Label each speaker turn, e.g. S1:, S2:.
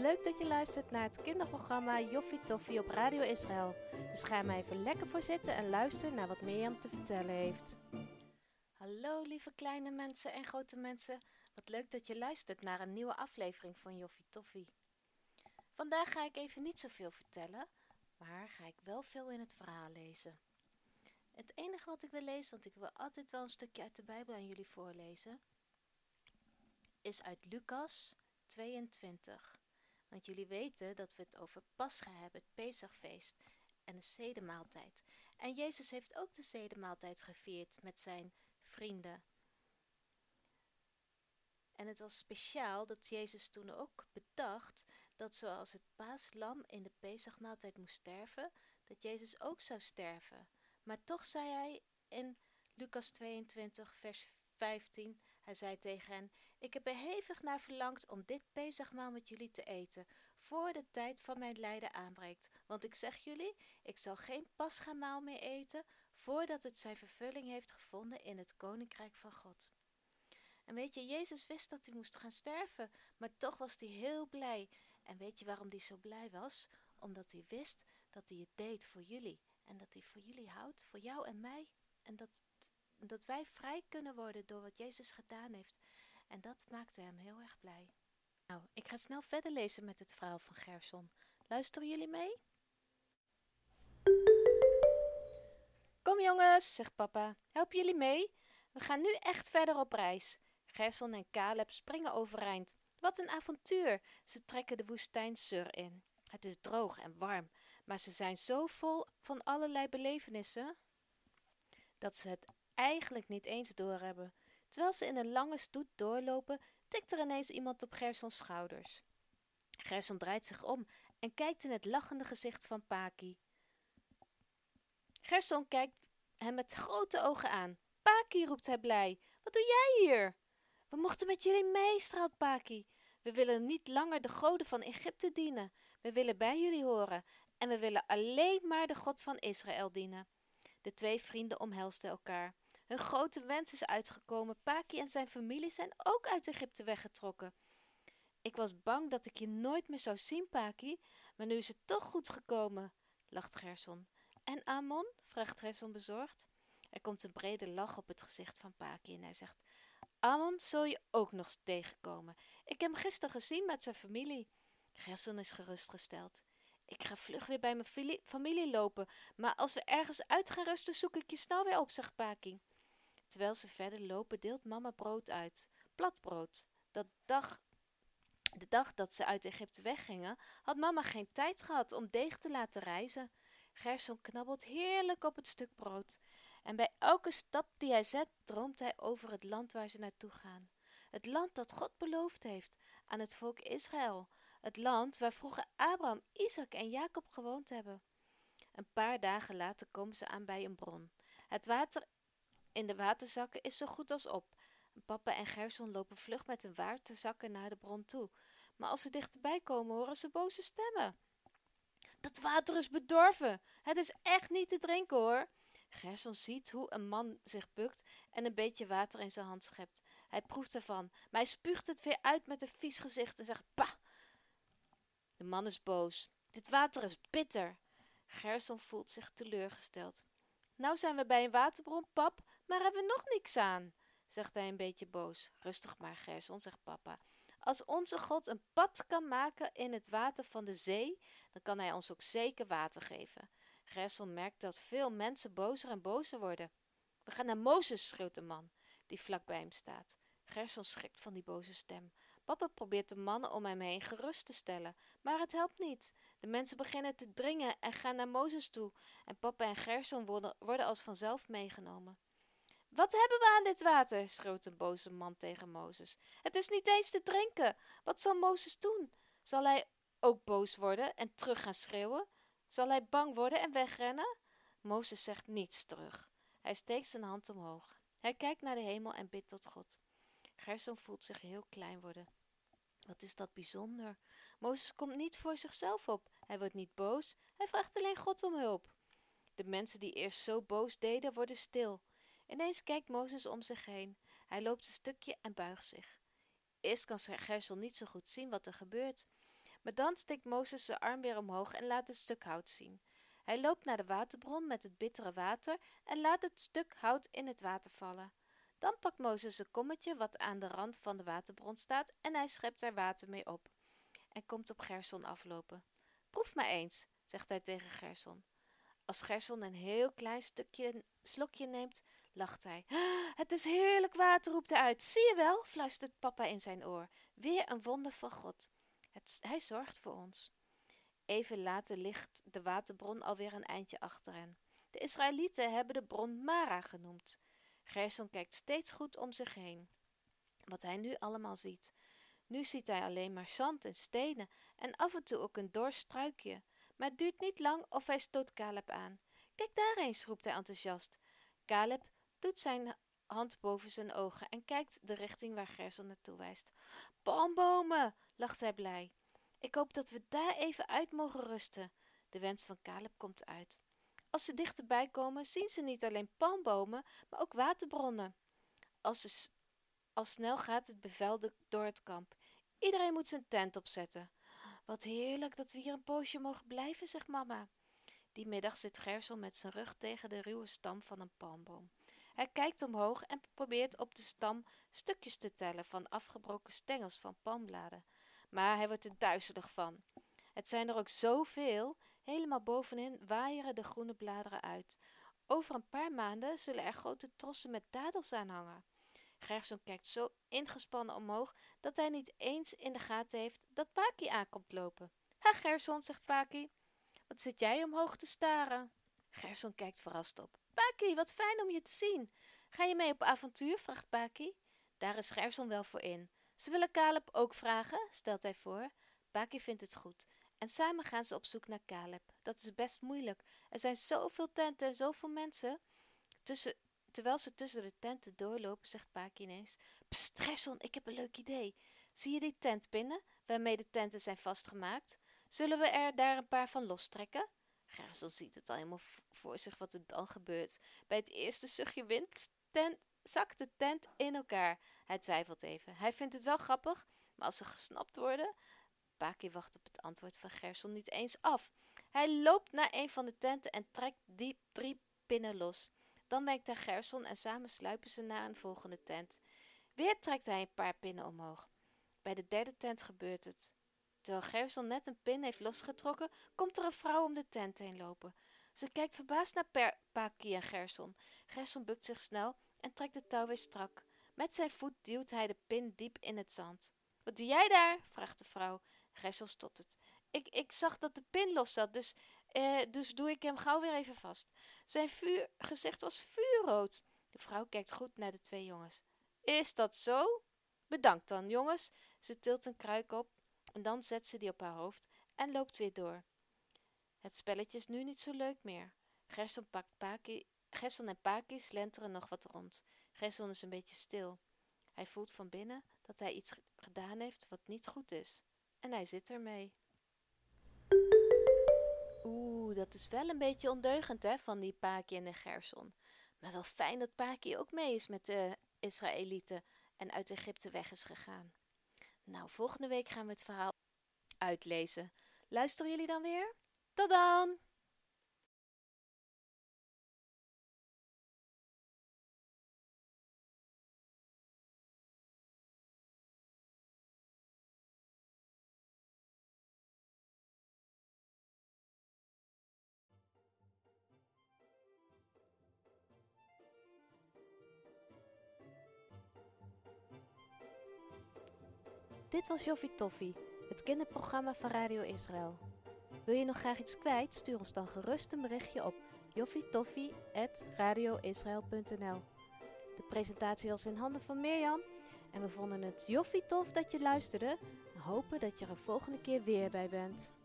S1: Leuk dat je luistert naar het kinderprogramma Joffie Toffie op Radio Israël. Dus ga maar even lekker voor zitten en luister naar wat Mirjam te vertellen heeft. Hallo lieve kleine mensen en grote mensen. Wat leuk dat je luistert naar een nieuwe aflevering van Joffie Toffie. Vandaag ga ik even niet zoveel vertellen, maar ga ik wel veel in het verhaal lezen. Het enige wat ik wil lezen, want ik wil altijd wel een stukje uit de Bijbel aan jullie voorlezen, is uit Lucas 22. Want jullie weten dat we het over Pascha hebben, het Pesachfeest en de zedemaaltijd. En Jezus heeft ook de zedemaaltijd gevierd met zijn vrienden. En het was speciaal dat Jezus toen ook bedacht dat zoals het paaslam in de Pesachmaaltijd moest sterven, dat Jezus ook zou sterven. Maar toch zei hij in Lucas 22, vers 15, hij zei tegen hen, ik heb er hevig naar verlangd om dit Pesachmaal met jullie te eten, voor de tijd van mijn lijden aanbreekt. Want ik zeg jullie, ik zal geen paschamaal meer eten, voordat het zijn vervulling heeft gevonden in het Koninkrijk van God. En weet je, Jezus wist dat hij moest gaan sterven, maar toch was hij heel blij. En weet je waarom hij zo blij was? Omdat hij wist dat hij het deed voor jullie. En dat hij voor jullie houdt, voor jou en mij. En dat, dat wij vrij kunnen worden door wat Jezus gedaan heeft. En dat maakte hem heel erg blij. Nou, ik ga snel verder lezen met het verhaal van Gerson. Luisteren jullie mee? Kom jongens, zegt papa. Help jullie mee? We gaan nu echt verder op reis. Gerson en Caleb springen overeind. Wat een avontuur! Ze trekken de woestijn Sur in. Het is droog en warm, maar ze zijn zo vol van allerlei belevenissen dat ze het eigenlijk niet eens doorhebben. Terwijl ze in een lange stoet doorlopen, tikt er ineens iemand op Gersons schouders. Gerson draait zich om en kijkt in het lachende gezicht van Paki. Gerson kijkt hem met grote ogen aan. Paki, roept hij blij. Wat doe jij hier? We mochten met jullie mee, straalt Paki. We willen niet langer de goden van Egypte dienen. We willen bij jullie horen en we willen alleen maar de God van Israël dienen. De twee vrienden omhelsten elkaar. Hun grote wens is uitgekomen. Paki en zijn familie zijn ook uit Egypte weggetrokken. Ik was bang dat ik je nooit meer zou zien, Paki, maar nu is het toch goed gekomen, lacht Gerson. En Amon? vraagt Gerson bezorgd. Er komt een brede lach op het gezicht van Paki en hij zegt: Amon zul je ook nog tegenkomen. Ik heb hem gisteren gezien met zijn familie. Gerson is gerustgesteld. Ik ga vlug weer bij mijn familie lopen, maar als we ergens uit gaan rusten, zoek ik je snel weer op, zegt Paki. Terwijl ze verder lopen, deelt mama brood uit. Platbrood. Dat dag, de dag dat ze uit Egypte weggingen, had mama geen tijd gehad om deeg te laten rijzen. Gerson knabbelt heerlijk op het stuk brood. En bij elke stap die hij zet, droomt hij over het land waar ze naartoe gaan. Het land dat God beloofd heeft aan het volk Israël. Het land waar vroeger Abraham, Isaac en Jacob gewoond hebben. Een paar dagen later komen ze aan bij een bron. Het water in de waterzakken is zo goed als op. Papa en Gerson lopen vlug met hun waterzakken naar de bron toe. Maar als ze dichterbij komen, horen ze boze stemmen. Dat water is bedorven. Het is echt niet te drinken hoor. Gerson ziet hoe een man zich bukt en een beetje water in zijn hand schept. Hij proeft ervan, maar hij spuugt het weer uit met een vies gezicht en zegt: Bah! De man is boos. Dit water is bitter. Gerson voelt zich teleurgesteld. Nou zijn we bij een waterbron, pap, maar hebben we nog niks aan, zegt hij een beetje boos. Rustig maar, Gerson, zegt papa. Als onze God een pad kan maken in het water van de zee, dan kan hij ons ook zeker water geven. Gerson merkt dat veel mensen bozer en bozer worden. We gaan naar Mozes, schreeuwt de man, die vlak bij hem staat. Gerson schrikt van die boze stem. Papa probeert de mannen om hem heen gerust te stellen, maar het helpt niet. De mensen beginnen te dringen en gaan naar Mozes toe, en papa en Gerson worden, worden als vanzelf meegenomen. Wat hebben we aan dit water? schreeuwt een boze man tegen Mozes. Het is niet eens te drinken. Wat zal Mozes doen? Zal hij ook boos worden en terug gaan schreeuwen? Zal hij bang worden en wegrennen? Mozes zegt niets terug. Hij steekt zijn hand omhoog. Hij kijkt naar de hemel en bidt tot God. Gerson voelt zich heel klein worden. Wat is dat bijzonder? Mozes komt niet voor zichzelf op. Hij wordt niet boos. Hij vraagt alleen God om hulp. De mensen die eerst zo boos deden, worden stil. Ineens kijkt Mozes om zich heen. Hij loopt een stukje en buigt zich. Eerst kan Gerson niet zo goed zien wat er gebeurt. Maar dan steekt Mozes zijn arm weer omhoog en laat een stuk hout zien. Hij loopt naar de waterbron met het bittere water en laat het stuk hout in het water vallen. Dan pakt Mozes een kommetje wat aan de rand van de waterbron staat en hij schept er water mee op. En komt op Gerson aflopen. Proef maar eens, zegt hij tegen Gerson. Als Gerson een heel klein stukje slokje neemt, lacht hij. Het is heerlijk water, roept hij uit. Zie je wel, fluistert papa in zijn oor. Weer een wonder van God. Het, hij zorgt voor ons. Even later ligt de waterbron alweer een eindje achter hen. De Israëlieten hebben de bron Mara genoemd. Gerson kijkt steeds goed om zich heen. Wat hij nu allemaal ziet. Nu ziet hij alleen maar zand en stenen en af en toe ook een dors struikje. Maar het duurt niet lang of hij stoot Caleb aan. Kijk daar eens, roept hij enthousiast. Caleb doet zijn hand boven zijn ogen en kijkt de richting waar Gerson naartoe wijst. Palmbomen, lacht hij blij. Ik hoop dat we daar even uit mogen rusten. De wens van Caleb komt uit. Als ze dichterbij komen, zien ze niet alleen palmbomen, maar ook waterbronnen. Als ze, al snel gaat het bevel door het kamp. Iedereen moet zijn tent opzetten. Wat heerlijk dat we hier een poosje mogen blijven, zegt mama. Die middag zit Gerson met zijn rug tegen de ruwe stam van een palmboom. Hij kijkt omhoog en probeert op de stam stukjes te tellen van afgebroken stengels van palmbladen. Maar hij wordt er duizelig van. Het zijn er ook zoveel. Helemaal bovenin waaieren de groene bladeren uit. Over een paar maanden zullen er grote trossen met dadels aan hangen. Gerson kijkt zo ingespannen omhoog dat hij niet eens in de gaten heeft dat Paki aankomt lopen. Ha Gerson, zegt Paki, wat zit jij omhoog te staren? Gerson kijkt verrast op. Paki, wat fijn om je te zien. Ga je mee op avontuur? vraagt Paki. Daar is Gerson wel voor in. Ze willen Caleb ook vragen, stelt hij voor. Paki vindt het goed. En samen gaan ze op zoek naar Caleb. Dat is best moeilijk. Er zijn zoveel tenten en zoveel mensen. Tussen, terwijl ze tussen de tenten doorlopen, zegt Paki ineens: Psst, Gerson, ik heb een leuk idee. Zie je die tent binnen, waarmee de tenten zijn vastgemaakt? Zullen we er daar een paar van lostrekken? Gerson ziet het al helemaal voor zich wat er dan gebeurt. Bij het eerste zuchtje wind ten, zakt de tent in elkaar. Hij twijfelt even. Hij vindt het wel grappig, maar als ze gesnapt worden... Paki wacht op het antwoord van Gerson niet eens af. Hij loopt naar een van de tenten en trekt die drie pinnen los. Dan wenkt hij Gerson en samen sluipen ze naar een volgende tent. Weer trekt hij een paar pinnen omhoog. Bij de derde tent gebeurt het. Terwijl Gerson net een pin heeft losgetrokken, komt er een vrouw om de tent heen lopen. Ze kijkt verbaasd naar Paki en Gerson. Gerson bukt zich snel en trekt de touw weer strak. Met zijn voet duwt hij de pin diep in het zand. Wat doe jij daar? vraagt de vrouw. Gerson stottert. Ik, ik zag dat de pin los zat, dus, eh, dus doe ik hem gauw weer even vast. Zijn vuur, gezicht was vuurrood. De vrouw kijkt goed naar de twee jongens. Is dat zo? Bedankt dan, jongens. Ze tilt een kruik op en dan zet ze die op haar hoofd en loopt weer door. Het spelletje is nu niet zo leuk meer. Gerson, pakt Paki, Gerson en Paki slenteren nog wat rond. Gerson is een beetje stil. Hij voelt van binnen dat hij iets gedaan heeft wat niet goed is. En hij zit ermee. Oeh, dat is wel een beetje ondeugend hè, van die Paki en de Gerson. Maar wel fijn dat Paki ook mee is met de Israëlieten en uit Egypte weg is gegaan. Nou, volgende week gaan we het verhaal uitlezen. Luisteren jullie dan weer? Tot Dit was Joffie Toffie, het kinderprogramma van Radio Israël. Wil je nog graag iets kwijt? Stuur ons dan gerust een berichtje op joffietoffie.radioisrael.nl De presentatie was in handen van Mirjam en we vonden het joffie tof dat je luisterde en hopen dat je er volgende keer weer bij bent.